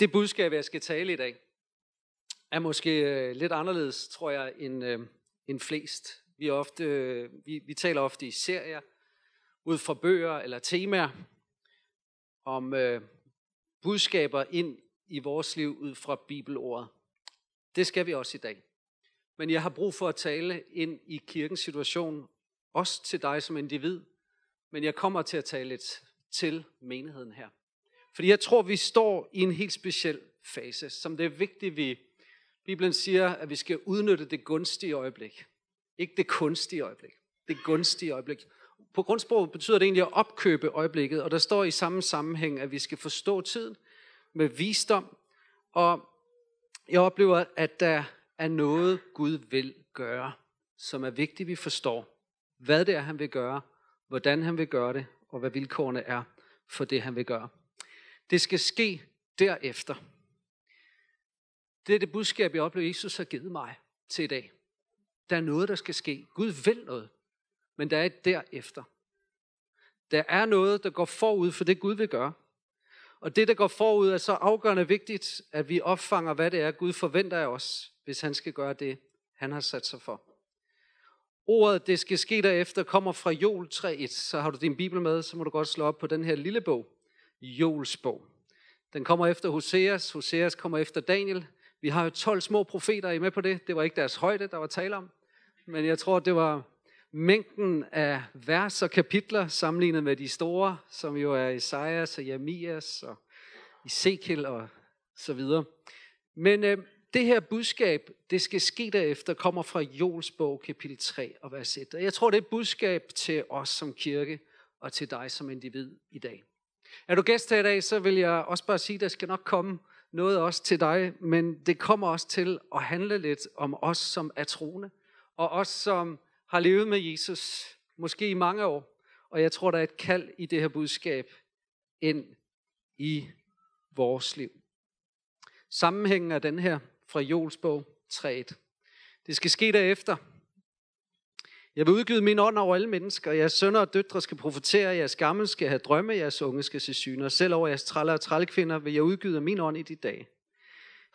Det budskab, jeg skal tale i dag, er måske øh, lidt anderledes, tror jeg, end, øh, end flest. Vi, er ofte, øh, vi, vi taler ofte i serier, ud fra bøger eller temaer, om øh, budskaber ind i vores liv ud fra bibelordet. Det skal vi også i dag. Men jeg har brug for at tale ind i kirkens situation, også til dig som individ, men jeg kommer til at tale lidt til menigheden her. Fordi jeg tror, vi står i en helt speciel fase, som det er vigtigt, vi... Bibelen siger, at vi skal udnytte det gunstige øjeblik. Ikke det kunstige øjeblik. Det gunstige øjeblik. På grundsprog betyder det egentlig at opkøbe øjeblikket, og der står i samme sammenhæng, at vi skal forstå tiden med visdom. Og jeg oplever, at der er noget, Gud vil gøre, som er vigtigt, vi forstår. Hvad det er, han vil gøre, hvordan han vil gøre det, og hvad vilkårene er for det, han vil gøre. Det skal ske derefter. Det er det budskab, jeg oplever, Jesus har givet mig til i dag. Der er noget, der skal ske. Gud vil noget, men der er et derefter. Der er noget, der går forud for det, Gud vil gøre. Og det, der går forud, er så afgørende vigtigt, at vi opfanger, hvad det er, Gud forventer af os, hvis han skal gøre det, han har sat sig for. Ordet, det skal ske derefter, kommer fra Joel 3.1. Så har du din bibel med, så må du godt slå op på den her lille bog. Joels bog. Den kommer efter Hoseas. Hoseas kommer efter Daniel. Vi har jo 12 små profeter, I med på det? Det var ikke deres højde, der var tale om. Men jeg tror, det var mængden af vers og kapitler sammenlignet med de store, som jo er Isaias og Jeremias og Ezekiel og så videre. Men øh, det her budskab, det skal ske derefter, kommer fra Jols bog, kapitel 3 og vers 1. Og jeg tror, det er et budskab til os som kirke og til dig som individ i dag. Er du gæst her i dag, så vil jeg også bare sige, at der skal nok komme noget også til dig, men det kommer også til at handle lidt om os, som er troende, og os, som har levet med Jesus, måske i mange år. Og jeg tror, der er et kald i det her budskab ind i vores liv. Sammenhængen er den her fra Joels bog 3.1. Det skal ske derefter. Jeg vil udgive min ånd over alle mennesker. Jeres sønner og døtre skal profetere, jeres gamle skal have drømme, jeres unge skal se syner. Selv over jeres træller og trælkvinder vil jeg udgive min ånd i de dage.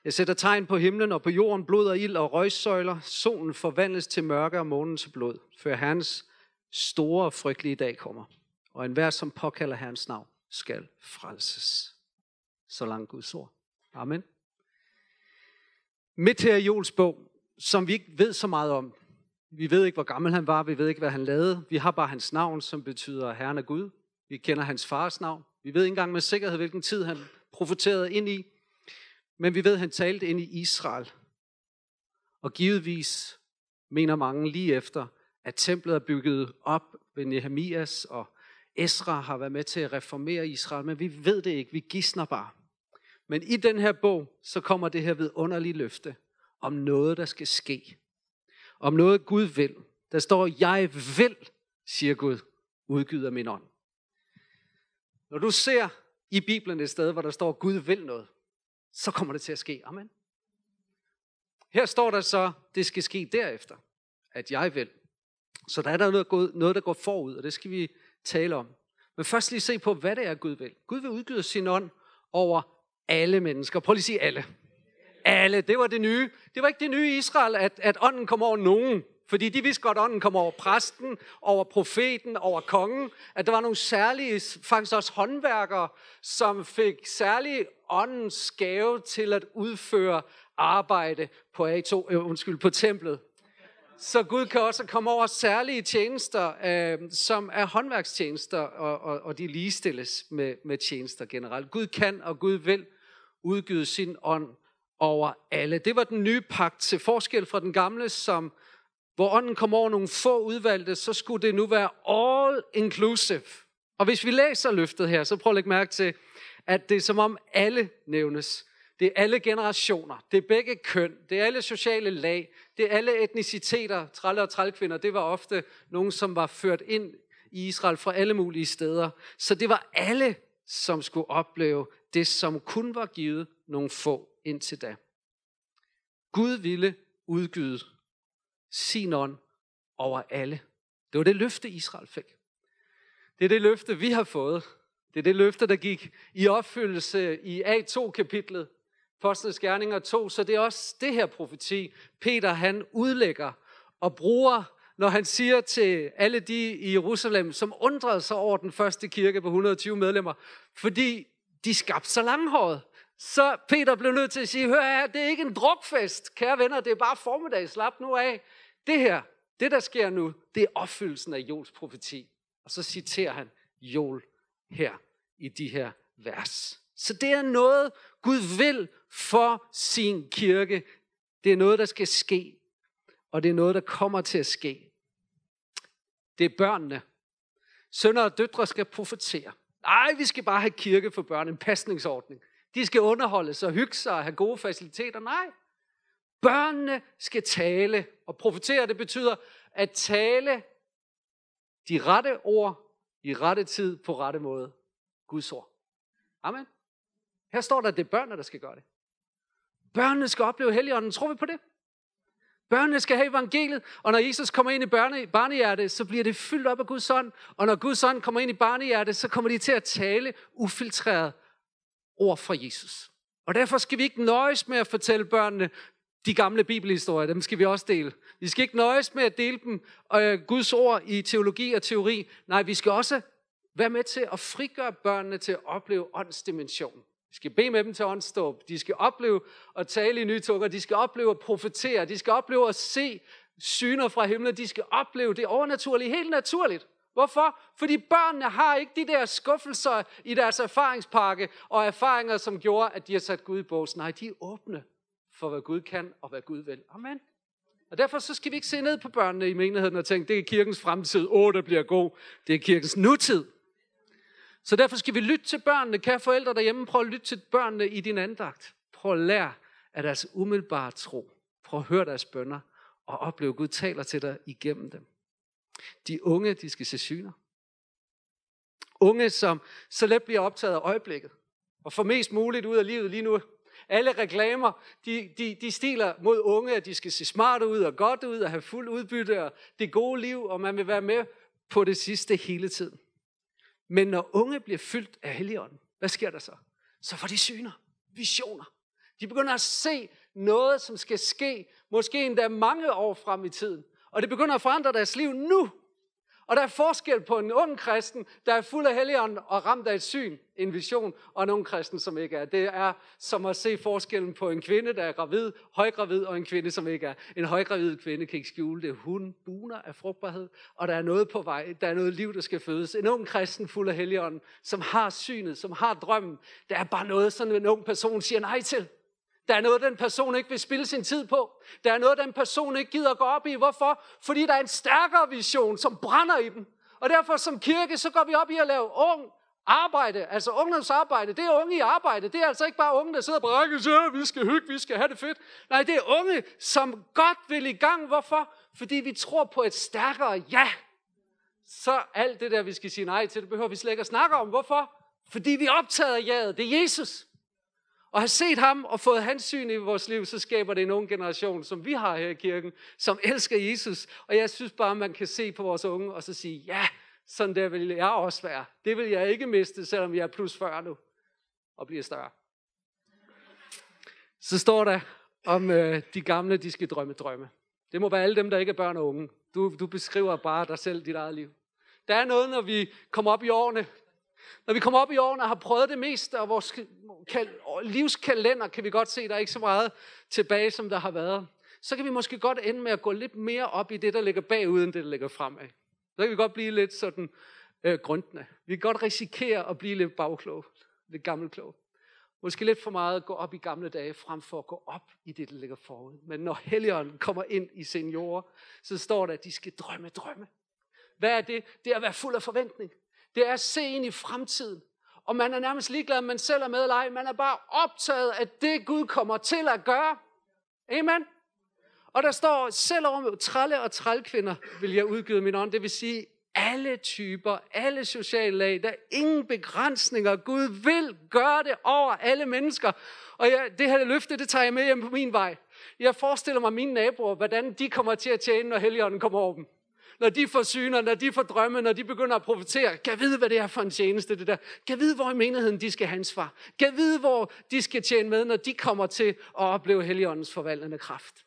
Jeg sætter tegn på himlen og på jorden, blod og ild og røgsøjler. Solen forvandles til mørke og månen til blod, før Herrens store og frygtelige dag kommer. Og enhver, som påkalder Herrens navn, skal frelses. Så langt Guds ord. Amen. Midt her i Jols bog, som vi ikke ved så meget om. Vi ved ikke, hvor gammel han var. Vi ved ikke, hvad han lavede. Vi har bare hans navn, som betyder Herren er Gud. Vi kender hans fars navn. Vi ved ikke engang med sikkerhed, hvilken tid han profeterede ind i. Men vi ved, at han talte ind i Israel. Og givetvis mener mange lige efter, at templet er bygget op ved Nehemias, og Esra har været med til at reformere Israel, men vi ved det ikke, vi gisner bare. Men i den her bog, så kommer det her vidunderlige løfte om noget, der skal ske. Om noget Gud vil. Der står, jeg vil, siger Gud, udgyder min ånd. Når du ser i Bibelen et sted, hvor der står, Gud vil noget, så kommer det til at ske. Amen. Her står der så, det skal ske derefter, at jeg vil. Så der er der noget, noget, der går forud, og det skal vi tale om. Men først lige se på, hvad det er, Gud vil. Gud vil udgyde sin ånd over alle mennesker. Prøv lige at sige alle. Alle, det var det nye. Det var ikke det nye i Israel, at, at ånden kom over nogen. Fordi de vidste godt, at ånden kom over præsten, over profeten, over kongen. At der var nogle særlige, faktisk også håndværkere, som fik særlig åndens gave til at udføre arbejde på A2, øh, undskyld, på templet. Så Gud kan også komme over særlige tjenester, øh, som er håndværkstjenester, og, og, og de ligestilles med, med tjenester generelt. Gud kan og Gud vil udgyde sin ånd over alle. Det var den nye pagt til forskel fra den gamle, som hvor ånden kom over nogle få udvalgte, så skulle det nu være all inclusive. Og hvis vi læser løftet her, så prøv at lægge mærke til, at det er som om alle nævnes. Det er alle generationer, det er begge køn, det er alle sociale lag, det er alle etniciteter, trælle og trælkvinder. Det var ofte nogen, som var ført ind i Israel fra alle mulige steder. Så det var alle, som skulle opleve det, som kun var givet nogle få indtil da. Gud ville udgyde sin ånd over alle. Det var det løfte, Israel fik. Det er det løfte, vi har fået. Det er det løfte, der gik i opfyldelse i A2-kapitlet, Apostlenes Gerninger 2, så det er også det her profeti, Peter han udlægger og bruger, når han siger til alle de i Jerusalem, som undrede sig over den første kirke på 120 medlemmer, fordi de skabte så langhåret. Så Peter blev nødt til at sige, hør her, det er ikke en drukfest, kære venner, det er bare formiddag, slap nu af. Det her, det der sker nu, det er opfyldelsen af Jols profeti. Og så citerer han Jol her i de her vers. Så det er noget, Gud vil for sin kirke. Det er noget, der skal ske. Og det er noget, der kommer til at ske. Det er børnene. Sønner og døtre skal profetere. Nej, vi skal bare have kirke for børn, en pasningsordning. De skal underholdes og hygge sig og have gode faciliteter. Nej, børnene skal tale. Og profetere, det betyder at tale de rette ord i rette tid på rette måde. Guds ord. Amen. Her står der, at det er børnene, der skal gøre det. Børnene skal opleve Helligånden. Tror vi på det? Børnene skal have evangeliet, og når Jesus kommer ind i børne, barnehjertet, så bliver det fyldt op af Guds ånd. Og når Guds ånd kommer ind i barnehjertet, så kommer de til at tale ufiltreret ord fra Jesus. Og derfor skal vi ikke nøjes med at fortælle børnene de gamle bibelhistorier, dem skal vi også dele. Vi skal ikke nøjes med at dele dem, øh, Guds ord i teologi og teori. Nej, vi skal også være med til at frigøre børnene til at opleve åndsdimensionen. Vi skal bede med dem til åndsdåb. De skal opleve at tale i nye tunger. De skal opleve at profetere. De skal opleve at se syner fra himlen. De skal opleve det overnaturlige helt naturligt. Hvorfor? Fordi børnene har ikke de der skuffelser i deres erfaringspakke og erfaringer, som gjorde, at de har sat Gud i bås. Nej, de er åbne for, hvad Gud kan og hvad Gud vil. Amen. Og derfor så skal vi ikke se ned på børnene i menigheden og tænke, det er kirkens fremtid. Åh, oh, der bliver god. Det er kirkens nutid. Så derfor skal vi lytte til børnene. Kære forældre derhjemme, prøv at lytte til børnene i din andagt. Prøv at lære af deres umiddelbare tro. Prøv at høre deres bønder og opleve, at Gud taler til dig igennem dem. De unge, de skal se syner. Unge, som så let bliver optaget af øjeblikket og får mest muligt ud af livet lige nu. Alle reklamer, de, de, de stiler mod unge, at de skal se smart ud og godt ud og have fuld udbytte og det gode liv, og man vil være med på det sidste hele tiden. Men når unge bliver fyldt af Helligånden, hvad sker der så? Så får de syner, visioner. De begynder at se noget, som skal ske, måske endda mange år frem i tiden. Og det begynder at forandre deres liv nu. Og der er forskel på en ung kristen, der er fuld af helligånd og ramt af et syn, en vision, og en ung kristen, som ikke er. Det er som at se forskellen på en kvinde, der er gravid, højgravid, og en kvinde, som ikke er. En højgravid kvinde kan ikke skjule det. Hun buner af frugtbarhed, og der er noget på vej. Der er noget liv, der skal fødes. En ung kristen fuld af helligånd, som har synet, som har drømmen. Der er bare noget, som en ung person siger nej til. Der er noget, den person ikke vil spille sin tid på. Der er noget, den person ikke gider gå op i. Hvorfor? Fordi der er en stærkere vision, som brænder i dem. Og derfor som kirke, så går vi op i at lave ung arbejde, altså ungdomsarbejde. Det er unge i arbejde. Det er altså ikke bare unge, der sidder på rækken og vi skal hygge, vi skal have det fedt. Nej, det er unge, som godt vil i gang. Hvorfor? Fordi vi tror på et stærkere ja. Så alt det der, vi skal sige nej til, det behøver vi slet ikke at snakke om. Hvorfor? Fordi vi optager jaet. Det er Jesus og har set ham og fået hans syn i vores liv, så skaber det en ung generation, som vi har her i kirken, som elsker Jesus. Og jeg synes bare, man kan se på vores unge og så sige, ja, sådan der vil jeg også være. Det vil jeg ikke miste, selvom jeg er plus 40 nu og bliver større. Så står der om øh, de gamle, de skal drømme drømme. Det må være alle dem, der ikke er børn og unge. Du, du beskriver bare dig selv, dit eget liv. Der er noget, når vi kommer op i årene, når vi kommer op i årene og har prøvet det meste og vores livskalender, kan vi godt se, der er ikke så meget tilbage, som der har været. Så kan vi måske godt ende med at gå lidt mere op i det, der ligger bagud, end det, der ligger fremad. Så kan vi godt blive lidt sådan øh, grundende. Vi kan godt risikere at blive lidt bagklog, lidt gammelklog. Måske lidt for meget at gå op i gamle dage, frem for at gå op i det, der ligger forud. Men når Helligånden kommer ind i seniorer, så står der, at de skal drømme drømme. Hvad er det? Det er at være fuld af forventning. Det er at se ind i fremtiden. Og man er nærmest ligeglad, om man selv er med eller ej. Man er bare optaget af det, Gud kommer til at gøre. Amen. Og der står, selv over trælle og trælkvinder vil jeg udgive min ånd. Det vil sige, alle typer, alle sociale lag. Der er ingen begrænsninger. Gud vil gøre det over alle mennesker. Og jeg, det her løfte, det tager jeg med hjem på min vej. Jeg forestiller mig mine naboer, hvordan de kommer til at tjene, når Helligånden kommer over dem når de får syner, når de får drømme, når de begynder at profetere. Kan vide, hvad det er for en tjeneste, det der. Kan vide, hvor i menigheden de skal have ansvar. Kan vide, hvor de skal tjene med, når de kommer til at opleve Helligåndens forvandlende kraft.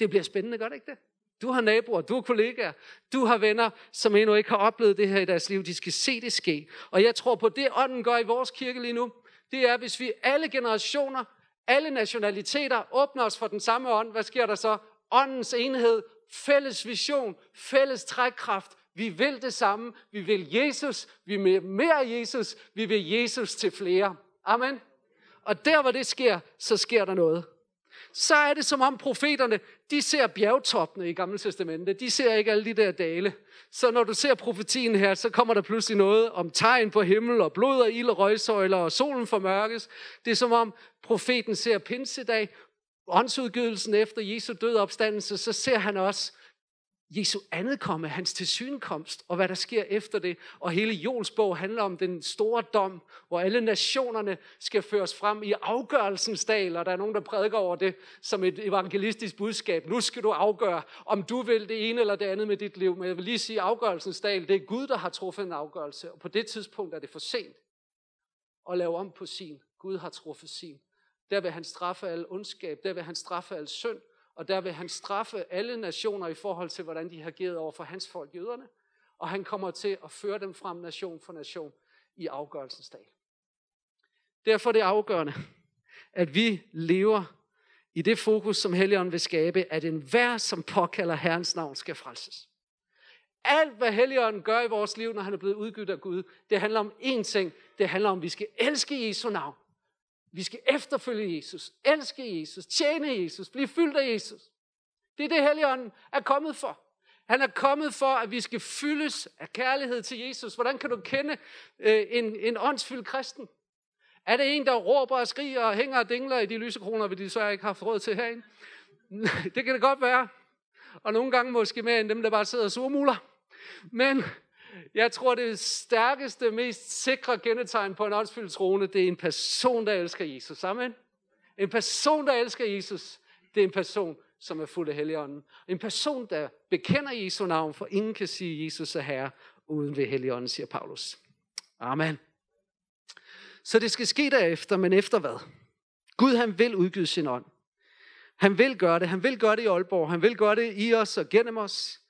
Det bliver spændende, gør det ikke det? Du har naboer, du har kollegaer, du har venner, som endnu ikke har oplevet det her i deres liv. De skal se det ske. Og jeg tror på det, ånden gør i vores kirke lige nu, det er, hvis vi alle generationer, alle nationaliteter åbner os for den samme ånd, hvad sker der så? Åndens enhed, fælles vision, fælles trækkraft. Vi vil det samme. Vi vil Jesus. Vi vil mere Jesus. Vi vil Jesus til flere. Amen. Og der, hvor det sker, så sker der noget så er det som om profeterne, de ser bjergtoppene i Gamle Testamentet. De ser ikke alle de der dale. Så når du ser profetien her, så kommer der pludselig noget om tegn på himmel og blod og ild og røgsøjler og solen formørkes. Det er som om profeten ser pinsedag, åndsudgivelsen efter Jesu død og opstandelse, så ser han også Jesu andet komme, hans tilsynekomst, og hvad der sker efter det. Og hele Jols bog handler om den store dom, hvor alle nationerne skal føres frem i afgørelsens dag, og der er nogen, der prædiker over det som et evangelistisk budskab. Nu skal du afgøre, om du vil det ene eller det andet med dit liv. Men jeg vil lige sige, afgørelsens dag, det er Gud, der har truffet en afgørelse, og på det tidspunkt er det for sent at lave om på sin. Gud har truffet sin. Der vil han straffe al ondskab, der vil han straffe al synd, og der vil han straffe alle nationer i forhold til, hvordan de har givet over for hans folk, jøderne. Og han kommer til at føre dem frem nation for nation i afgørelsens dag. Derfor er det afgørende, at vi lever i det fokus, som Helligånden vil skabe, at enhver, som påkalder Herrens navn, skal frelses. Alt, hvad Helligånden gør i vores liv, når han er blevet udgivet af Gud, det handler om én ting. Det handler om, at vi skal elske Jesu navn. Vi skal efterfølge Jesus, elske Jesus, tjene Jesus, blive fyldt af Jesus. Det er det, Helligånden er kommet for. Han er kommet for, at vi skal fyldes af kærlighed til Jesus. Hvordan kan du kende øh, en, en åndsfyldt kristen? Er det en, der råber og skriger og hænger og dingler i de lysekroner, vi de så ikke har haft råd til herinde? Det kan det godt være. Og nogle gange måske mere end dem, der bare sidder og surmuler. Men jeg tror, det stærkeste, mest sikre kendetegn på en åndsfyldt troende, det er en person, der elsker Jesus. Amen. En person, der elsker Jesus, det er en person, som er fuld af Helligånden. En person, der bekender Jesu navn, for ingen kan sige, Jesus er Herre, uden ved Helligånden, siger Paulus. Amen. Så det skal ske derefter, men efter hvad? Gud han vil udgive sin ånd. Han vil gøre det. Han vil gøre det i Aalborg. Han vil gøre det i os og gennem os.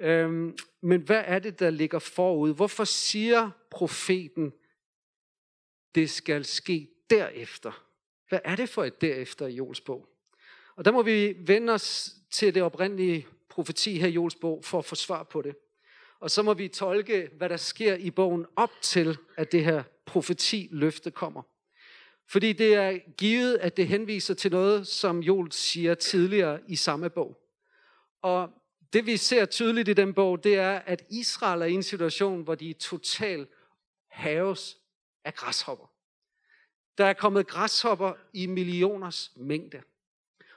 Øhm, men hvad er det, der ligger forud? Hvorfor siger profeten, det skal ske derefter? Hvad er det for et derefter i Jols bog? Og der må vi vende os til det oprindelige profeti her i Jols bog, for at få svar på det. Og så må vi tolke, hvad der sker i bogen op til, at det her profeti løfte kommer. Fordi det er givet, at det henviser til noget, som Joel siger tidligere i samme bog. Og det vi ser tydeligt i den bog, det er, at Israel er i en situation, hvor de totalt haves af græshopper. Der er kommet græshopper i millioners mængde.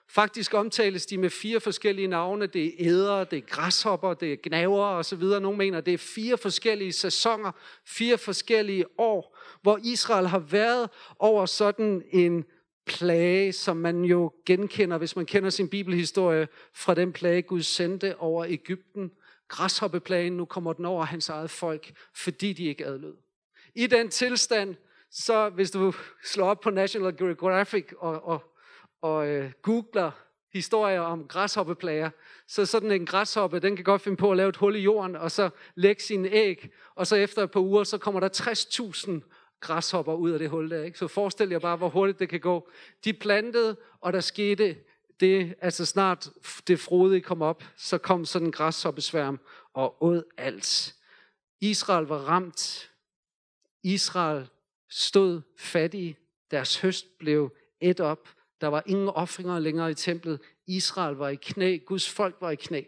Faktisk omtales de med fire forskellige navne. Det er æder, det er græshopper, det er gnaver osv. Nogle mener, det er fire forskellige sæsoner, fire forskellige år, hvor Israel har været over sådan en plage, som man jo genkender, hvis man kender sin bibelhistorie fra den plage, Gud sendte over Ægypten. Græshoppeplagen, nu kommer den over hans eget folk, fordi de ikke adlød. I den tilstand, så hvis du slår op på National Geographic og, og, og øh, googler historier om græshoppeplager, så sådan en græshoppe, den kan godt finde på at lave et hul i jorden, og så lægge sine æg, og så efter et par uger, så kommer der 60.000 græshopper ud af det hul der. Ikke? Så forestil jer bare, hvor hurtigt det kan gå. De plantede, og der skete det, altså snart det frodige kom op, så kom sådan en græshoppesværm og åd alt. Israel var ramt. Israel stod fattig. Deres høst blev et op. Der var ingen offringer længere i templet. Israel var i knæ. Guds folk var i knæ.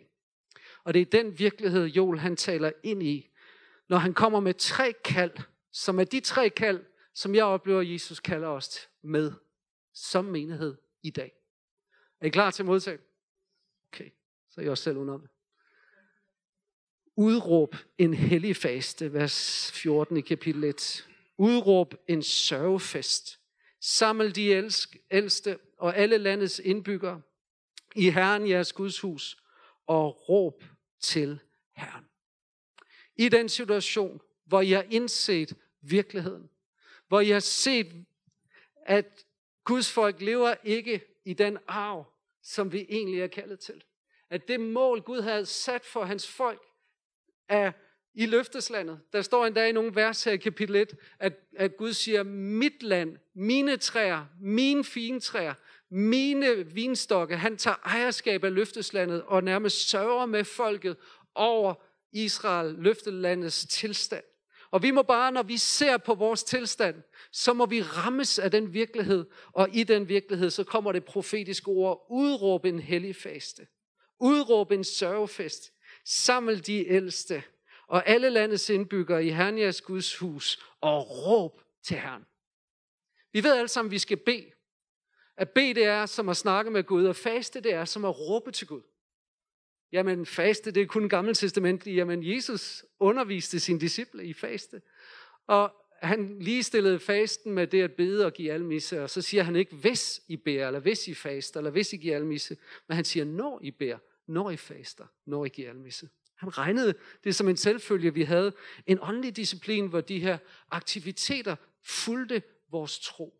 Og det er den virkelighed, Joel han taler ind i, når han kommer med tre kald som er de tre kald, som jeg oplever, Jesus kalder os med som menighed i dag. Er I klar til at modtage? Okay, så er I også selv under det. Udråb en hellig faste, vers 14 i kapitel 1. Udråb en sørgefest. Saml de ældste og alle landets indbyggere i Herren jeres Guds hus og råb til Herren. I den situation, hvor jeg har indset virkeligheden, hvor I har set, at Guds folk lever ikke i den arv, som vi egentlig er kaldet til. At det mål, Gud havde sat for hans folk, er i løfteslandet. Der står endda i nogle vers her i kapitel 1, at, at Gud siger, mit land, mine træer, mine fine træer, mine vinstokke, han tager ejerskab af løfteslandet og nærmest sørger med folket over Israel, løftelandets tilstand. Og vi må bare, når vi ser på vores tilstand, så må vi rammes af den virkelighed, og i den virkelighed, så kommer det profetiske ord, udråb en hellig faste, udråb en sørgefest, saml de ældste, og alle landets indbyggere i Hernias Guds hus, og råb til Herren. Vi ved alle sammen, at vi skal bede. At bede, det er som at snakke med Gud, og faste, det er som at råbe til Gud. Jamen, faste, det er kun gammelt testament. Jamen, Jesus underviste sine disciple i faste. Og han ligestillede fasten med det at bede og give almisse, og så siger han ikke, hvis I beder, eller hvis I faster, eller hvis I giver almisse, men han siger, når I beder, når I faster, når I giver almisse. Han regnede det som en selvfølge, vi havde en åndelig disciplin, hvor de her aktiviteter fulgte vores tro.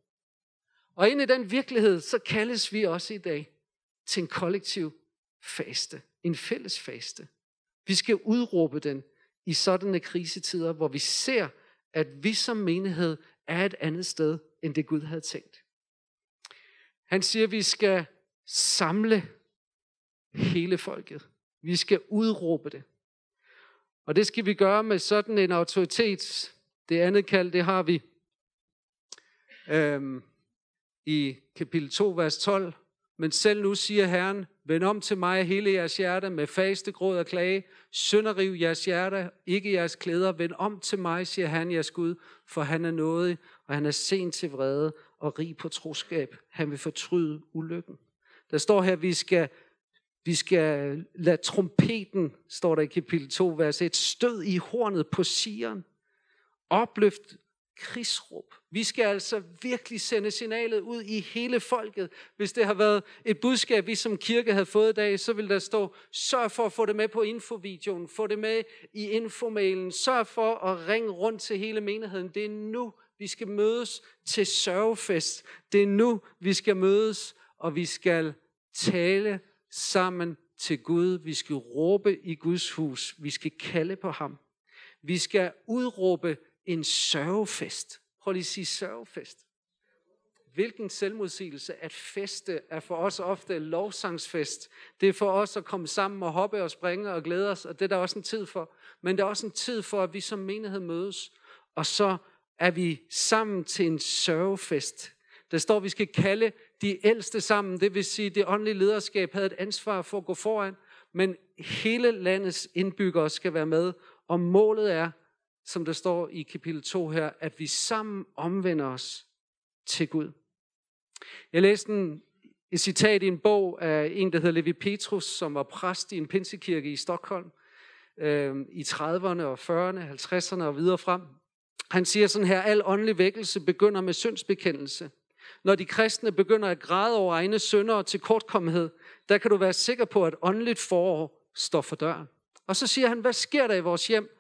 Og ind i den virkelighed, så kaldes vi også i dag til en kollektiv faste, en fælles faste. Vi skal udråbe den i sådanne krisetider, hvor vi ser, at vi som menighed er et andet sted, end det Gud havde tænkt. Han siger, at vi skal samle hele folket. Vi skal udråbe det. Og det skal vi gøre med sådan en autoritet. Det andet kald, det har vi øhm, i kapitel 2, vers 12. Men selv nu siger Herren, vend om til mig hele jeres hjerte med faste, gråd og klage. Sønderriv jeres hjerte, ikke jeres klæder. Vend om til mig, siger han jeres Gud, for han er nådig, og han er sent til vrede og rig på troskab. Han vil fortryde ulykken. Der står her, vi skal vi skal lade trompeten, står der i kapitel 2, vers 1, stød i hornet på sigeren. Opløft krigsråb. Vi skal altså virkelig sende signalet ud i hele folket. Hvis det har været et budskab, vi som kirke havde fået i dag, så vil der stå, sørg for at få det med på infovideoen, få det med i infomailen, sørg for at ringe rundt til hele menigheden. Det er nu, vi skal mødes til sørgefest. Det er nu, vi skal mødes, og vi skal tale sammen til Gud. Vi skal råbe i Guds hus. Vi skal kalde på ham. Vi skal udråbe en sørgefest. Prøv lige at sige sørgefest. Hvilken selvmodsigelse at feste er for os ofte lovsangsfest. Det er for os at komme sammen og hoppe og springe og glæde os, og det er der også en tid for. Men der er også en tid for, at vi som menighed mødes, og så er vi sammen til en sørgefest. Der står, at vi skal kalde de ældste sammen, det vil sige, det åndelige lederskab havde et ansvar for at gå foran, men hele landets indbyggere skal være med, og målet er, som der står i kapitel 2 her, at vi sammen omvender os til Gud. Jeg læste en, et citat i en bog af en, der hedder Levi Petrus, som var præst i en pinsekirke i Stockholm øh, i 30'erne og 40'erne, 50'erne og videre frem. Han siger sådan her, al åndelig vækkelse begynder med syndsbekendelse. Når de kristne begynder at græde over egne synder og til kortkommenhed, der kan du være sikker på, at åndeligt forår står for døren. Og så siger han, hvad sker der i vores hjem,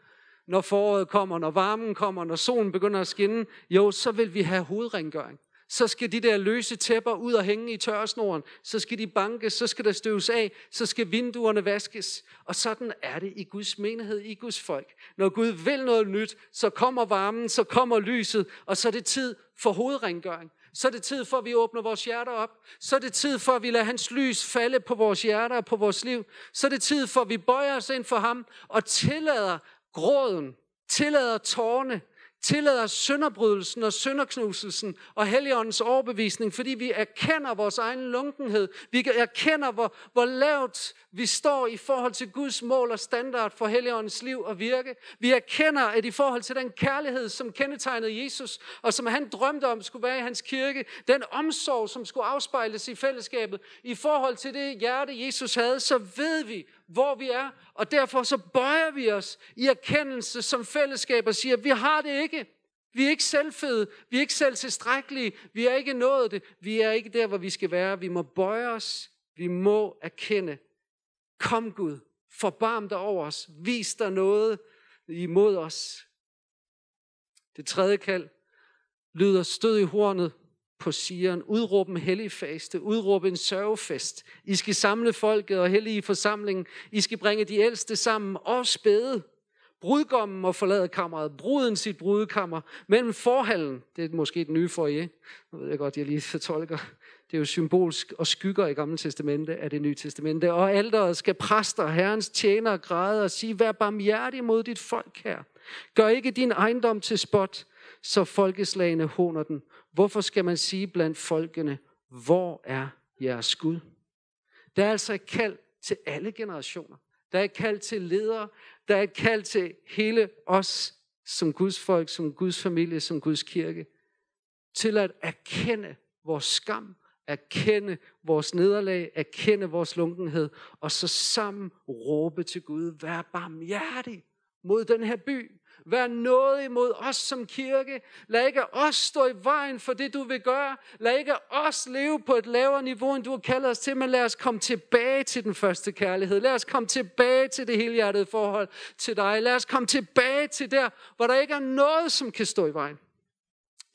når foråret kommer, når varmen kommer, når solen begynder at skinne? Jo, så vil vi have hovedrengøring. Så skal de der løse tæpper ud og hænge i tørresnoren. Så skal de bankes, så skal der støves af, så skal vinduerne vaskes. Og sådan er det i Guds menighed, i Guds folk. Når Gud vil noget nyt, så kommer varmen, så kommer lyset, og så er det tid for hovedrengøring. Så er det tid for, at vi åbner vores hjerter op. Så er det tid for, at vi lader hans lys falde på vores hjerter og på vores liv. Så er det tid for, at vi bøjer os ind for ham og tillader gråden, tillader tårne, tillader sønderbrydelsen og sønderknuselsen og heligåndens overbevisning, fordi vi erkender vores egen lunkenhed. Vi erkender, hvor, hvor lavt vi står i forhold til Guds mål og standard for Helligåndens liv og virke. Vi erkender, at i forhold til den kærlighed, som kendetegnede Jesus, og som han drømte om skulle være i hans kirke, den omsorg, som skulle afspejles i fællesskabet, i forhold til det hjerte, Jesus havde, så ved vi, hvor vi er, og derfor så bøjer vi os i erkendelse som fællesskab og siger, vi har det ikke. Vi er ikke selvfede, vi er ikke selv tilstrækkelige, vi er ikke nået det, vi er ikke der, hvor vi skal være. Vi må bøje os, vi må erkende, kom Gud, Forbarm dig over os. Vis dig noget imod os. Det tredje kald lyder stød i hornet på Sion. Udråb en hellig faste. Udråb en sørgefest. I skal samle folket og hellige forsamlingen. I skal bringe de ældste sammen og spæde. Brudgommen må forlade kammeret, bruden sit brudekammer, mellem forhallen, det er måske den nye foyer, nu ved jeg godt, jeg lige fortolker, det er jo symbolsk og skygger i Gamle Testamente af det nye testamente. Og alderet skal præster, herrens tjener, græde og sige, vær barmhjertig mod dit folk her. Gør ikke din ejendom til spot, så folkeslagene håner den. Hvorfor skal man sige blandt folkene, hvor er jeres Gud? Der er altså et kald til alle generationer. Der er et kald til ledere. Der er et kald til hele os som Guds folk, som Guds familie, som Guds kirke. Til at erkende vores skam, erkende vores nederlag, erkende vores lunkenhed, og så sammen råbe til Gud, vær barmhjertig mod den her by. Vær noget imod os som kirke. Lad ikke os stå i vejen for det, du vil gøre. Lad ikke os leve på et lavere niveau, end du har kaldet os til, men lad os komme tilbage til den første kærlighed. Lad os komme tilbage til det helhjertede forhold til dig. Lad os komme tilbage til der, hvor der ikke er noget, som kan stå i vejen.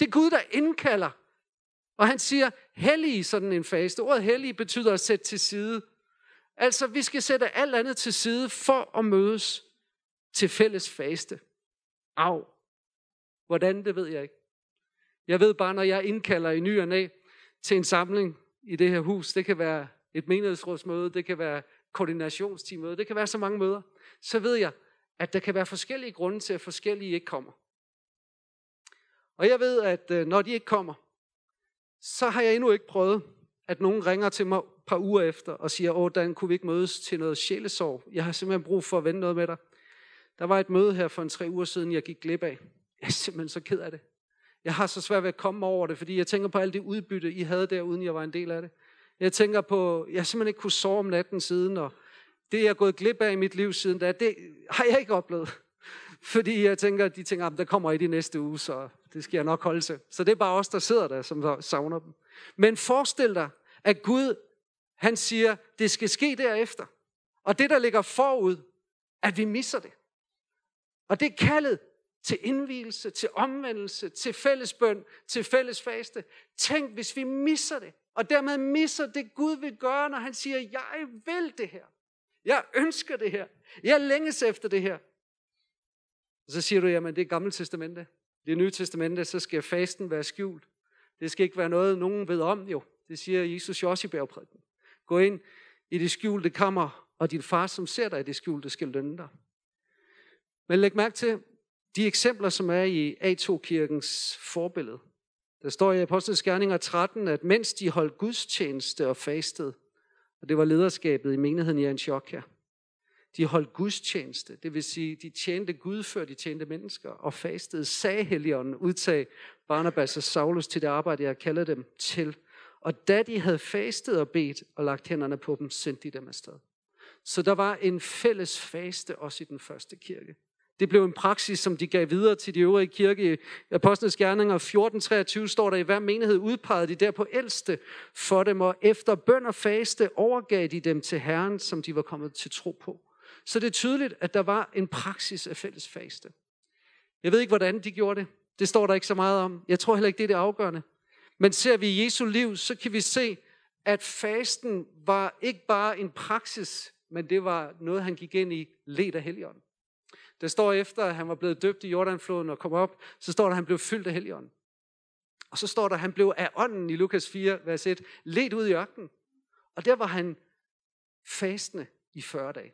Det er Gud, der indkalder. Og han siger, hellig sådan en faste. Ordet hellig betyder at sætte til side. Altså, vi skal sætte alt andet til side for at mødes til fælles faste. Af. Hvordan, det ved jeg ikke. Jeg ved bare, når jeg indkalder i ny og næ til en samling i det her hus, det kan være et menighedsrådsmøde, det kan være koordinationsteammøde, det kan være så mange møder, så ved jeg, at der kan være forskellige grunde til, at forskellige ikke kommer. Og jeg ved, at øh, når de ikke kommer, så har jeg endnu ikke prøvet, at nogen ringer til mig et par uger efter og siger, åh, Dan, kunne vi ikke mødes til noget sjælesorg? Jeg har simpelthen brug for at vende noget med dig. Der var et møde her for en tre uger siden, jeg gik glip af. Jeg er simpelthen så ked af det. Jeg har så svært ved at komme over det, fordi jeg tænker på alt det udbytte, I havde der, uden jeg var en del af det. Jeg tænker på, jeg simpelthen ikke kunne sove om natten siden, og det, jeg er gået glip af i mit liv siden da, det har jeg ikke oplevet. Fordi jeg tænker, de tænker, at der kommer i de næste uge, så det skal jeg nok holde til. Så det er bare os, der sidder der, som savner dem. Men forestil dig, at Gud, han siger, det skal ske derefter. Og det, der ligger forud, at vi misser det. Og det er kaldet til indvielse, til omvendelse, til fællesbøn, til fællesfaste. Tænk, hvis vi misser det, og dermed misser det Gud vil gøre, når han siger, jeg vil det her. Jeg ønsker det her. Jeg længes efter det her. Og så siger du, jamen det er gamle testamente. Det nye testamente, så skal fasten være skjult. Det skal ikke være noget, nogen ved om jo. Det siger Jesus jo også i bjergprædiken. Gå ind i det skjulte kammer, og din far, som ser dig i det skjulte, skal lønne dig. Men læg mærke til de eksempler, som er i A2-kirkens forbillede. Der står i Apostlenes Gerninger 13, at mens de holdt gudstjeneste og fastede, og det var lederskabet i menigheden i Antiochia, de holdt gudstjeneste, det vil sige, de tjente Gud før de tjente mennesker, og fastede, sagde Helligånden, udtag Barnabas og Saulus til det arbejde, jeg kalder dem til. Og da de havde fastet og bedt og lagt hænderne på dem, sendte de dem afsted. Så der var en fælles faste også i den første kirke. Det blev en praksis, som de gav videre til de øvrige kirke. I Apostlenes Gerninger 14.23 står der, i hver menighed udpegede de derpå ældste for dem, og efter bøn og faste overgav de dem til Herren, som de var kommet til tro på. Så det er tydeligt, at der var en praksis af fælles faste. Jeg ved ikke, hvordan de gjorde det. Det står der ikke så meget om. Jeg tror heller ikke, det er det afgørende. Men ser vi Jesu liv, så kan vi se, at fasten var ikke bare en praksis, men det var noget, han gik ind i led af Helligånden. Der står efter, at han var blevet døbt i Jordanfloden og kom op, så står der, at han blev fyldt af Helligånden. Og så står der, at han blev af ånden i Lukas 4, vers 1, ledt ud i ørkenen. Og der var han fastende i 40 dage.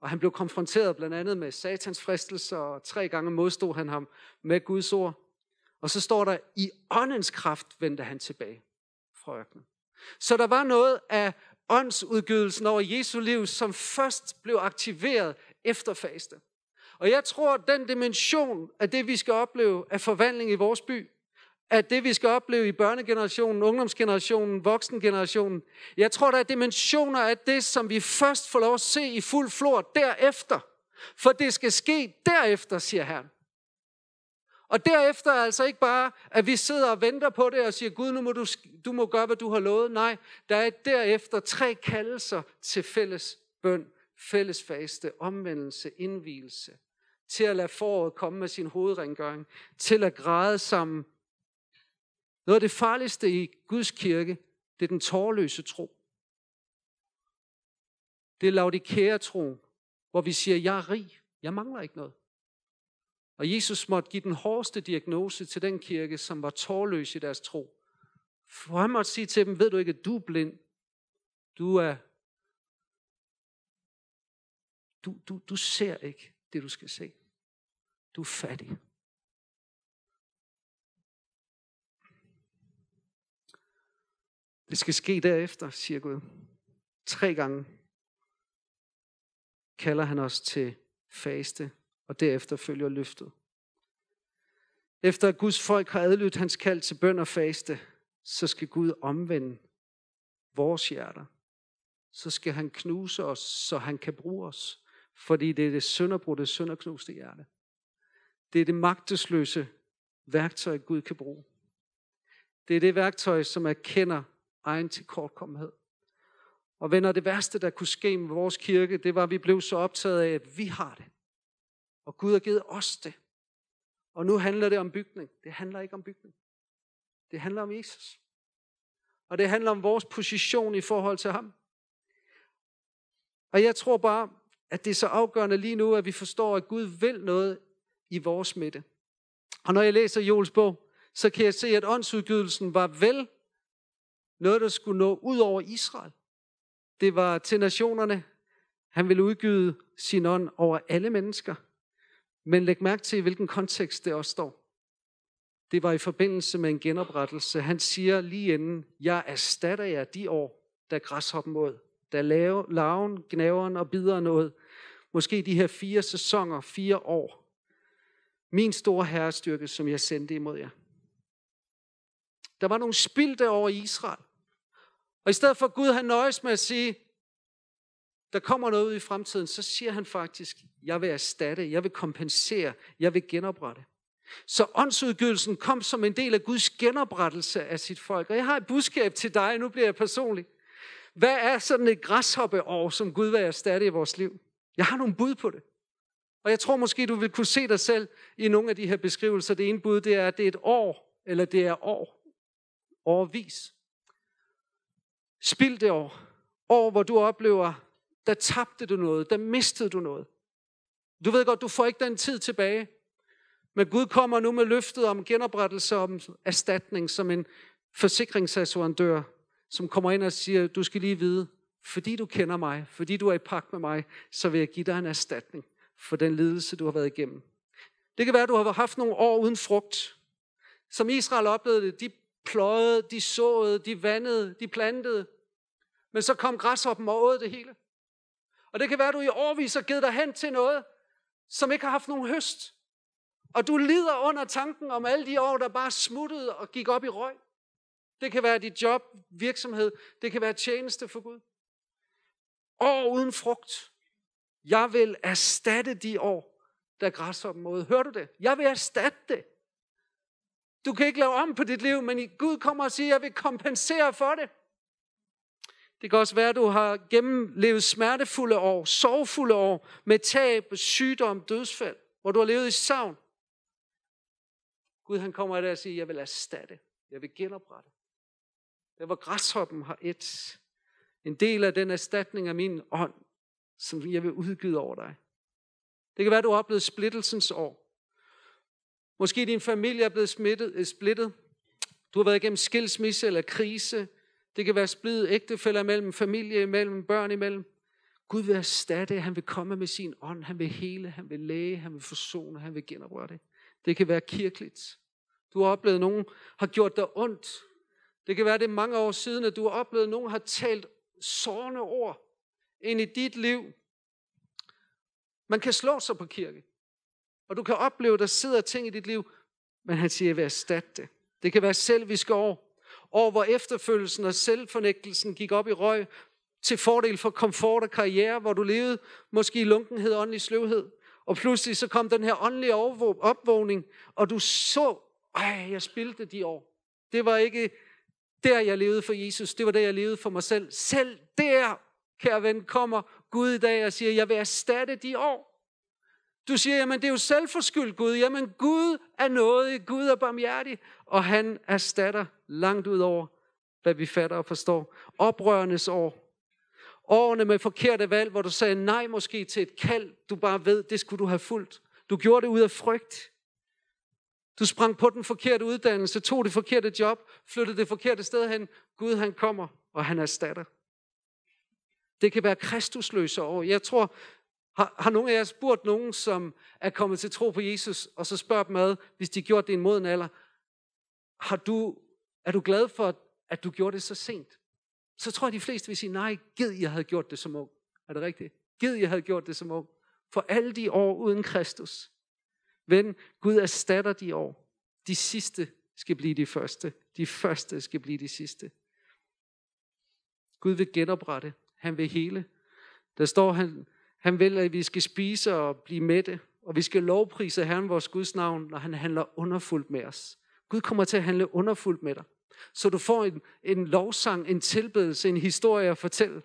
Og han blev konfronteret blandt andet med satans fristelser, og tre gange modstod han ham med Guds ord. Og så står der, i åndens kraft vendte han tilbage fra ørkenen. Så der var noget af åndsudgydelsen over Jesu liv, som først blev aktiveret efter faste. Og jeg tror, at den dimension af det, vi skal opleve af forvandling i vores by, at det, vi skal opleve i børnegenerationen, ungdomsgenerationen, voksengenerationen, jeg tror, der er dimensioner af det, som vi først får lov at se i fuld flor derefter. For det skal ske derefter, siger Herren. Og derefter er altså ikke bare, at vi sidder og venter på det og siger, Gud, nu må du, du må gøre, hvad du har lovet. Nej, der er derefter tre kaldelser til fælles bøn, fælles faste, omvendelse, indvielse, til at lade foråret komme med sin hovedrengøring, til at græde sammen. Noget af det farligste i Guds kirke, det er den tårløse tro. Det er laudikære tro, hvor vi siger, jeg er rig, jeg mangler ikke noget. Og Jesus måtte give den hårdeste diagnose til den kirke, som var tårløs i deres tro. For han måtte sige til dem, ved du ikke, at du er blind? Du er du, du, du ser ikke det, du skal se. Du er fattig. Det skal ske derefter, siger Gud. Tre gange kalder han os til faste, og derefter følger løftet. Efter at Guds folk har adlydt hans kald til bøn og faste, så skal Gud omvende vores hjerter. Så skal han knuse os, så han kan bruge os. Fordi det er det sønderbrudte, sønderknuste hjerte. Det er det magtesløse værktøj, Gud kan bruge. Det er det værktøj, som erkender egen tilkortkommenhed. Og venner, det værste, der kunne ske med vores kirke, det var, at vi blev så optaget af, at vi har det. Og Gud har givet os det. Og nu handler det om bygning. Det handler ikke om bygning. Det handler om Jesus. Og det handler om vores position i forhold til ham. Og jeg tror bare, at det er så afgørende lige nu, at vi forstår, at Gud vil noget i vores midte. Og når jeg læser Joels bog, så kan jeg se, at åndsudgydelsen var vel noget, der skulle nå ud over Israel. Det var til nationerne. Han ville udgyde sin ånd over alle mennesker. Men læg mærke til, i hvilken kontekst det også står. Det var i forbindelse med en genoprettelse. Han siger lige inden, jeg erstatter jer de år, da græshoppen mod, da lave, laven, gnaveren og bideren noget. Måske de her fire sæsoner, fire år. Min store herrestyrke, som jeg sendte imod jer. Der var nogle spildte over Israel. Og i stedet for Gud, han nøjes med at sige, der kommer noget ud i fremtiden, så siger han faktisk, jeg vil erstatte, jeg vil kompensere, jeg vil genoprette. Så åndsudgivelsen kom som en del af Guds genoprettelse af sit folk. Og jeg har et budskab til dig, nu bliver jeg personlig. Hvad er sådan et græshoppeår, som Gud vil erstatte i vores liv? Jeg har nogle bud på det. Og jeg tror måske, du vil kunne se dig selv i nogle af de her beskrivelser. Det ene bud, det er, at det er et år, eller det er år. Årvis. Spild det år. År, hvor du oplever, der tabte du noget, der mistede du noget. Du ved godt, du får ikke den tid tilbage. Men Gud kommer nu med løftet om genoprettelse, om erstatning, som en forsikringsassurandør, som kommer ind og siger, du skal lige vide, fordi du kender mig, fordi du er i pagt med mig, så vil jeg give dig en erstatning for den lidelse, du har været igennem. Det kan være, at du har haft nogle år uden frugt. Som Israel oplevede det, de pløjede, de såede, de vandede, de plantede. Men så kom græshoppen og åd det hele. Og det kan være, at du i årvis har givet dig hen til noget, som ikke har haft nogen høst. Og du lider under tanken om alle de år, der bare smuttede og gik op i røg. Det kan være dit job, virksomhed, det kan være tjeneste for Gud. År uden frugt. Jeg vil erstatte de år, der græshoppen måde. Hører du det? Jeg vil erstatte det. Du kan ikke lave om på dit liv, men Gud kommer og siger, jeg vil kompensere for det. Det kan også være, at du har gennemlevet smertefulde år, sorgfulde år, med tab, sygdom, dødsfald, hvor du har levet i savn. Gud han kommer i dag og siger, jeg vil erstatte, jeg vil genoprette. Der hvor græshoppen har et, en del af den erstatning af min ånd, som jeg vil udgyde over dig. Det kan være, at du har oplevet splittelsens år. Måske din familie er blevet smittet, øh, splittet. Du har været igennem skilsmisse eller krise. Det kan være splittet ægtefælder imellem, familie imellem, børn imellem. Gud vil erstatte, han vil komme med sin ånd, han vil hele, han vil læge, han vil forsone, han vil genoprøre Det kan være kirkeligt. Du har oplevet, at nogen har gjort dig ondt. Det kan være, det er mange år siden, at du har oplevet, at nogen har talt sårende ord ind i dit liv. Man kan slå sig på kirke. Og du kan opleve, at der sidder ting i dit liv, men han siger, at jeg vil erstatte det. Det kan være selviske år. År, hvor efterfølgelsen og selvfornægtelsen gik op i røg til fordel for komfort og karriere, hvor du levede måske i lunkenhed og åndelig sløvhed. Og pludselig så kom den her åndelige opvågning, og du så, ej, jeg spildte de år. Det var ikke der, jeg levede for Jesus. Det var der, jeg levede for mig selv. Selv der, kære ven, kommer Gud i dag og siger, jeg vil erstatte de år. Du siger, jamen det er jo selvforskyldt Gud. Jamen Gud er noget, Gud er barmhjertig, og han erstatter langt ud over, hvad vi fatter og forstår. Oprørernes år. Årene med forkerte valg, hvor du sagde nej måske til et kald, du bare ved, det skulle du have fulgt. Du gjorde det ud af frygt. Du sprang på den forkerte uddannelse, tog det forkerte job, flyttede det forkerte sted hen. Gud han kommer, og han erstatter. Det kan være kristusløse år. Jeg tror, har, har nogen af jer spurgt nogen, som er kommet til tro på Jesus, og så spørger dem ad, hvis de gjort det i en moden alder, har du, er du glad for, at du gjorde det så sent? Så tror jeg, de fleste vil sige, nej, gid jeg havde gjort det som ung. Er det rigtigt? Gid jeg havde gjort det som ung. For alle de år uden Kristus. Ven, Gud erstatter de år. De sidste skal blive de første. De første skal blive de sidste. Gud vil genoprette. Han vil hele. Der står, han, han vil, at vi skal spise og blive mætte, og vi skal lovprise Herren vores Guds navn, når han handler underfuldt med os. Gud kommer til at handle underfuldt med dig. Så du får en, en lovsang, en tilbedelse, en historie at fortælle.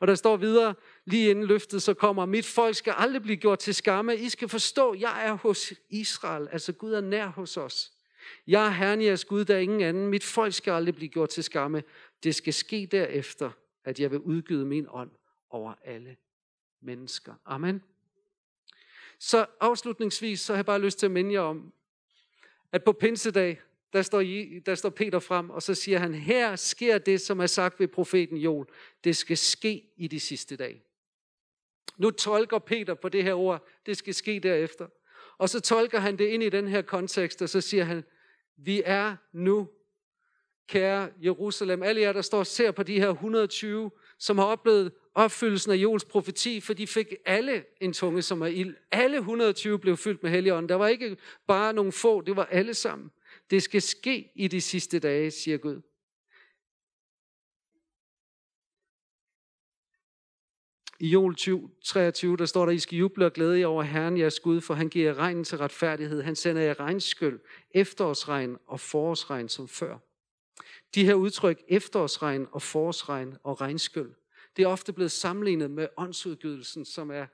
Og der står videre, lige inden løftet så kommer, mit folk skal aldrig blive gjort til skamme. I skal forstå, jeg er hos Israel, altså Gud er nær hos os. Jeg er Herren jeres Gud, der er ingen anden. Mit folk skal aldrig blive gjort til skamme. Det skal ske derefter, at jeg vil udgyde min ånd over alle mennesker. Amen. Så afslutningsvis, så har jeg bare lyst til at minde jer om, at på pinsedag, der står, der står Peter frem, og så siger han, her sker det, som er sagt ved profeten Joel. Det skal ske i de sidste dage. Nu tolker Peter på det her ord, det skal ske derefter. Og så tolker han det ind i den her kontekst, og så siger han, vi er nu, kære Jerusalem, alle jer, der står og ser på de her 120, som har oplevet opfyldelsen af Jols profeti, for de fik alle en tunge som er ild. Alle 120 blev fyldt med helligånden. Der var ikke bare nogle få, det var alle sammen. Det skal ske i de sidste dage, siger Gud. I Jol 23, der står der, I skal juble og glæde jer over Herren jeres Gud, for han giver regnen til retfærdighed. Han sender jer regnskyld, efterårsregn og forårsregn som før. De her udtryk, efterårsregn og forårsregn og regnskyld, det er ofte blevet sammenlignet med åndsudgydelsen, som er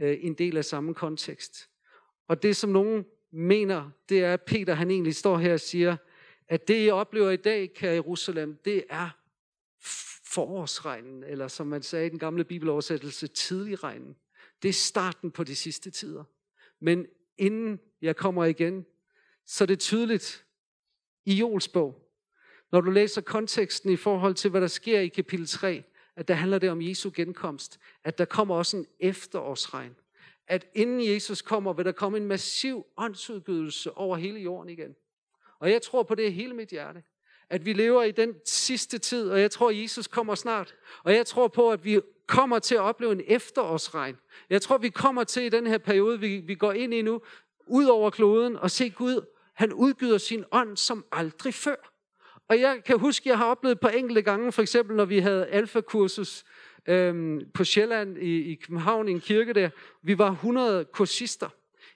øh, en del af samme kontekst. Og det, som nogen mener, det er, at Peter han egentlig står her og siger, at det, I oplever i dag, kære Jerusalem, det er forårsregnen, eller som man sagde i den gamle bibeloversættelse, tidlig regnen. Det er starten på de sidste tider. Men inden jeg kommer igen, så er det tydeligt i Jols bog, når du læser konteksten i forhold til, hvad der sker i kapitel 3, at der handler det om Jesu genkomst, at der kommer også en efterårsregn. At inden Jesus kommer, vil der komme en massiv åndsudgydelse over hele jorden igen. Og jeg tror på det hele mit hjerte. At vi lever i den sidste tid, og jeg tror, at Jesus kommer snart. Og jeg tror på, at vi kommer til at opleve en efterårsregn. Jeg tror, vi kommer til i den her periode, vi, vi går ind i nu, ud over kloden og se Gud, han udgyder sin ånd som aldrig før. Og jeg kan huske, jeg har oplevet på enkelte gange, for eksempel når vi havde alfakursus øhm, på Sjælland i, i København i en kirke der. Vi var 100 kursister.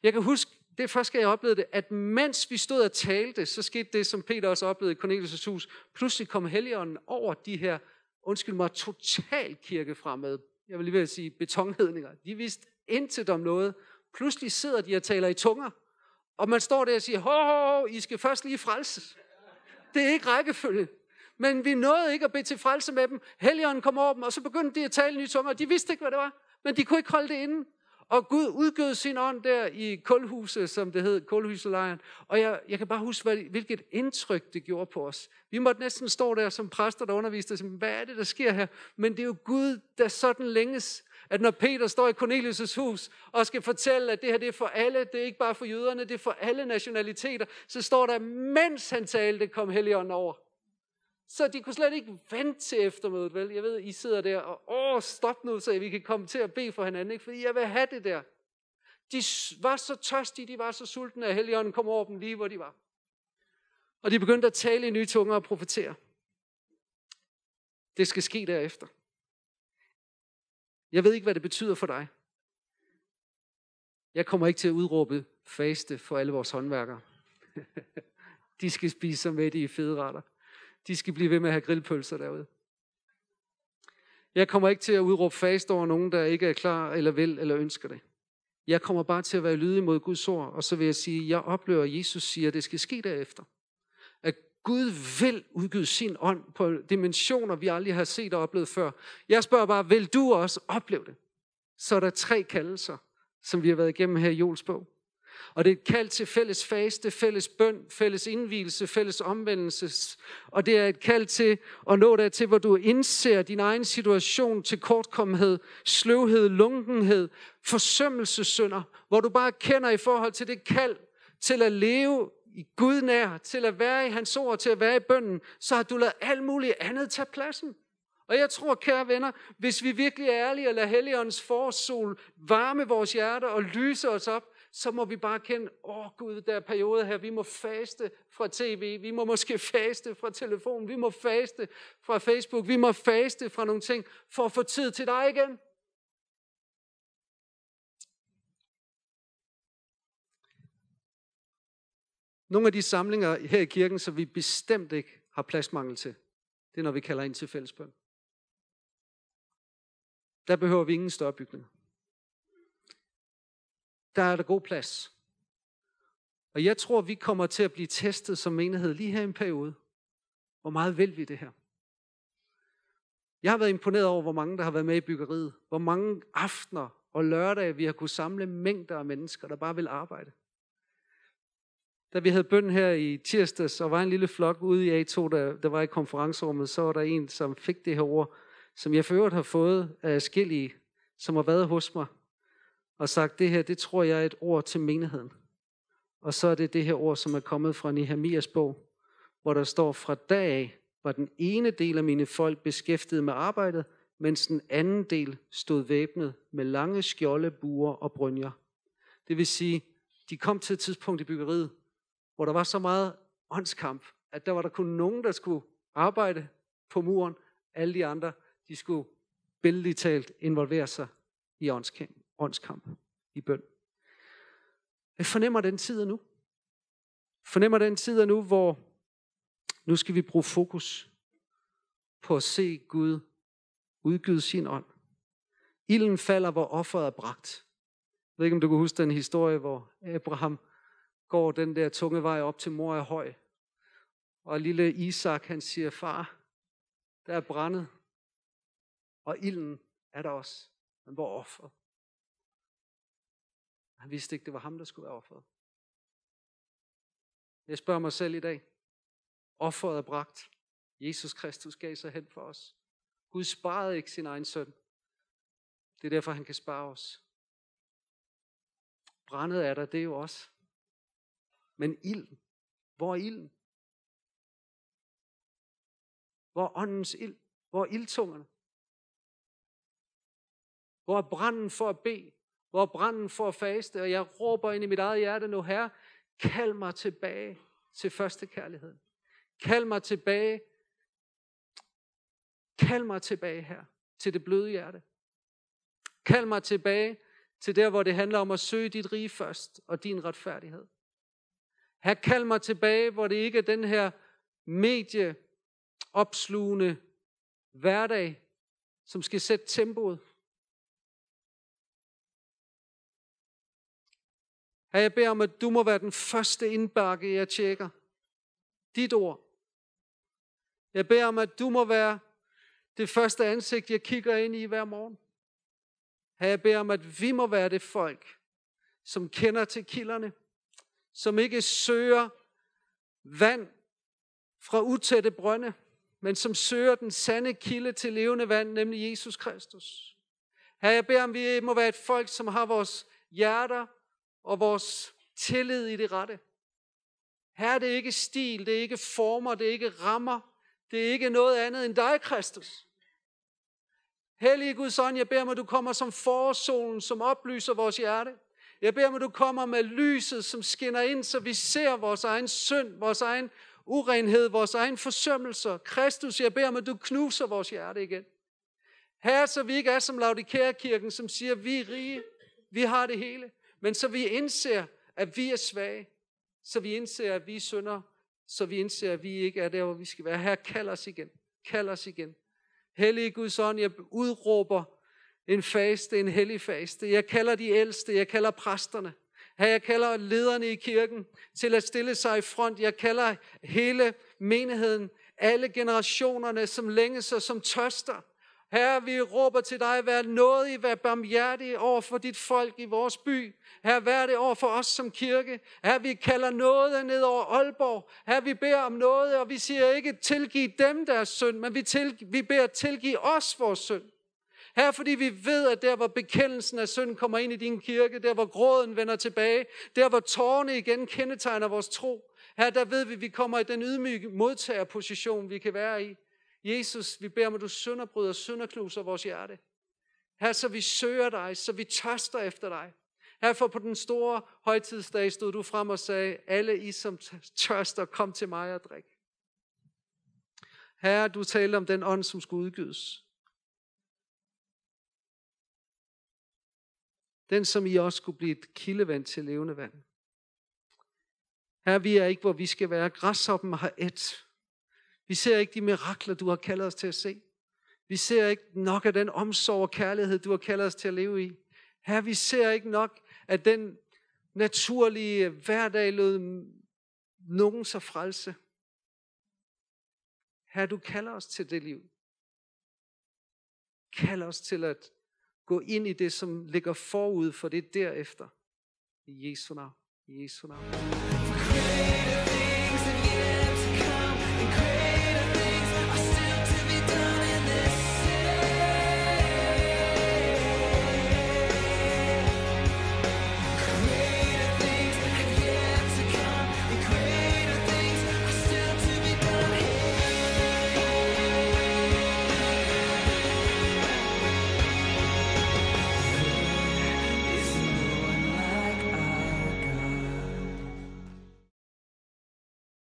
Jeg kan huske, det er første gang, jeg oplevede det, at mens vi stod og talte, så skete det, som Peter også oplevede i Cornelius' hus. Pludselig kom Helligånden over de her, undskyld mig, total kirkefremmede, jeg vil lige vil sige betonhedninger. De vidste intet om noget. Pludselig sidder de og taler i tunger. Og man står der og siger, hov, ho, ho I skal først lige frelses. Det er ikke rækkefølge. Men vi nåede ikke at bede til frelse med dem. Helligånden kom over dem, og så begyndte de at tale nye tunger. De vidste ikke, hvad det var, men de kunne ikke holde det inde. Og Gud udgød sin ånd der i kulhuset, som det hed, kulhuselejren. Og jeg, jeg kan bare huske, hvilket indtryk det gjorde på os. Vi måtte næsten stå der som præster, der underviste os, hvad er det, der sker her? Men det er jo Gud, der sådan længes, at når Peter står i Cornelius' hus og skal fortælle, at det her det er for alle, det er ikke bare for jøderne, det er for alle nationaliteter, så står der, mens han talte, kom Helligånden over. Så de kunne slet ikke vente til eftermødet, vel? Jeg ved, I sidder der og, åh, stop nu, så vi kan komme til at bede for hinanden, ikke? Fordi jeg vil have det der. De var så tørstige, de var så sultne, at Helligånden kom over dem lige, hvor de var. Og de begyndte at tale i nye tunger og profetere. Det skal ske derefter. Jeg ved ikke, hvad det betyder for dig. Jeg kommer ikke til at udråbe faste for alle vores håndværkere. De skal spise sig med i fede retter. De skal blive ved med at have grillpølser derude. Jeg kommer ikke til at udråbe fast over nogen, der ikke er klar, eller vil, eller ønsker det. Jeg kommer bare til at være lydig mod Guds ord, og så vil jeg sige, at jeg oplever, at Jesus siger, at det skal ske derefter. Gud vil udgyde sin ånd på dimensioner, vi aldrig har set og oplevet før. Jeg spørger bare, vil du også opleve det? Så er der tre kaldelser, som vi har været igennem her i Jols bog. Og det er et kald til fælles faste, fælles bøn, fælles indvielse, fælles omvendelse. Og det er et kald til at nå dertil, hvor du indser din egen situation til kortkommenhed, sløvhed, lunkenhed, forsømmelsessynder, hvor du bare kender i forhold til det kald til at leve i Gud nær, til at være i hans ord, til at være i bønden, så har du lavet alt muligt andet tage pladsen. Og jeg tror, kære venner, hvis vi virkelig er ærlige og lader Helligåndens forårssol varme vores hjerter og lyse os op, så må vi bare kende, åh oh, Gud, der er perioder her, vi må faste fra tv, vi må måske faste fra telefon, vi må faste fra Facebook, vi må faste fra nogle ting, for at få tid til dig igen. Nogle af de samlinger her i kirken, som vi bestemt ikke har pladsmangel til, det er når vi kalder ind til fællesbøn. Der behøver vi ingen større bygninger der er der god plads. Og jeg tror, vi kommer til at blive testet som menighed lige her i en periode. Hvor meget vil vi det her? Jeg har været imponeret over, hvor mange der har været med i byggeriet. Hvor mange aftener og lørdage, vi har kunne samle mængder af mennesker, der bare vil arbejde. Da vi havde bøn her i tirsdags, og var en lille flok ude i A2, der, der var i konferencerummet, så var der en, som fik det her ord, som jeg for øvrigt har fået af skillige, som har været hos mig og sagt, det her, det tror jeg er et ord til menigheden. Og så er det det her ord, som er kommet fra Nehemias bog, hvor der står, fra dag af var den ene del af mine folk beskæftiget med arbejdet, mens den anden del stod væbnet med lange skjolde, buer og brynjer. Det vil sige, de kom til et tidspunkt i byggeriet, hvor der var så meget åndskamp, at der var der kun nogen, der skulle arbejde på muren. Alle de andre, de skulle billedligt talt involvere sig i åndskamp åndskamp i bøn. Jeg fornemmer den tid nu. Fornemmer den tid nu, hvor nu skal vi bruge fokus på at se Gud udgyde sin ånd. Ilden falder, hvor offeret er bragt. Jeg ved ikke, om du kan huske den historie, hvor Abraham går den der tunge vej op til mor er høj. Og lille Isak, han siger, far, der er brændet, og ilden er der også. Men hvor offer? Han vidste ikke, det var ham, der skulle være offeret. Jeg spørger mig selv i dag. Offeret er bragt. Jesus Kristus gav sig hen for os. Gud sparede ikke sin egen søn. Det er derfor, han kan spare os. Brændet er der, det er jo også. Men ilden, hvor er ilden? Hvor er åndens ild? Hvor er ildtungerne? Hvor er branden for at bede? hvor branden for at faste, og jeg råber ind i mit eget hjerte nu, her, kald mig tilbage til første kærlighed. Kald mig tilbage. Kald mig tilbage her, til det bløde hjerte. Kald mig tilbage til der, hvor det handler om at søge dit rige først, og din retfærdighed. Her kald mig tilbage, hvor det ikke er den her medie opslugende hverdag, som skal sætte tempoet, Her jeg beder om, at du må være den første indbakke, jeg tjekker. Dit ord. Jeg beder om, at du må være det første ansigt, jeg kigger ind i hver morgen. Her jeg beder om, at vi må være det folk, som kender til kilderne, som ikke søger vand fra utætte brønde, men som søger den sande kilde til levende vand, nemlig Jesus Kristus. Her jeg beder om, vi må være et folk, som har vores hjerter og vores tillid i det rette. Her er det ikke stil, det er ikke former, det er ikke rammer, det er ikke noget andet end dig, Kristus. Hellige Guds ånd, jeg beder mig, at du kommer som forårssolen, som oplyser vores hjerte. Jeg beder om, at du kommer med lyset, som skinner ind, så vi ser vores egen synd, vores egen urenhed, vores egen forsømmelser. Kristus, jeg beder om, at du knuser vores hjerte igen. Her, så vi ikke er som Laudikærkirken, som siger, vi er rige, vi har det hele. Men så vi indser, at vi er svage, så vi indser, at vi er synder, så vi indser, at vi ikke er der, hvor vi skal være. Her, kald os igen. Kald os igen. Hellige Guds ånd, jeg udråber en faste, en hellig faste. Jeg kalder de ældste, jeg kalder præsterne. Her jeg kalder lederne i kirken til at stille sig i front. Jeg kalder hele menigheden, alle generationerne, som længes og som tørster. Herre, vi råber til dig, vær nådig, vær barmhjertig over for dit folk i vores by. Herre, vær det over for os som kirke. Her, vi kalder noget ned over Aalborg. Her, vi beder om noget, og vi siger ikke tilgive dem deres synd, men vi, til, vi beder tilgive os vores synd. Her, fordi vi ved, at der, hvor bekendelsen af synd kommer ind i din kirke, der, hvor gråden vender tilbage, der, hvor tårne igen kendetegner vores tro, her, der ved vi, at vi kommer i den ydmyge modtagerposition, vi kan være i. Jesus, vi beder om, at du sønderbryder og sønderknuser vores hjerte. Her, så vi søger dig, så vi tørster efter dig. Her for på den store højtidsdag stod du frem og sagde, alle I som tørster, kom til mig og drik. Herre, du talte om den ånd, som skulle udgives. Den, som i os skulle blive et kildevand til levende vand. Her vi er ikke, hvor vi skal være. Græshoppen har et. Vi ser ikke de mirakler, du har kaldet os til at se. Vi ser ikke nok af den omsorg og kærlighed, du har kaldet os til at leve i. Her vi ser ikke nok af den naturlige hverdag lød nogen så frelse. Her du kalder os til det liv. Kalder os til at gå ind i det, som ligger forud for det derefter. I Jesu navn. I Jesu navn.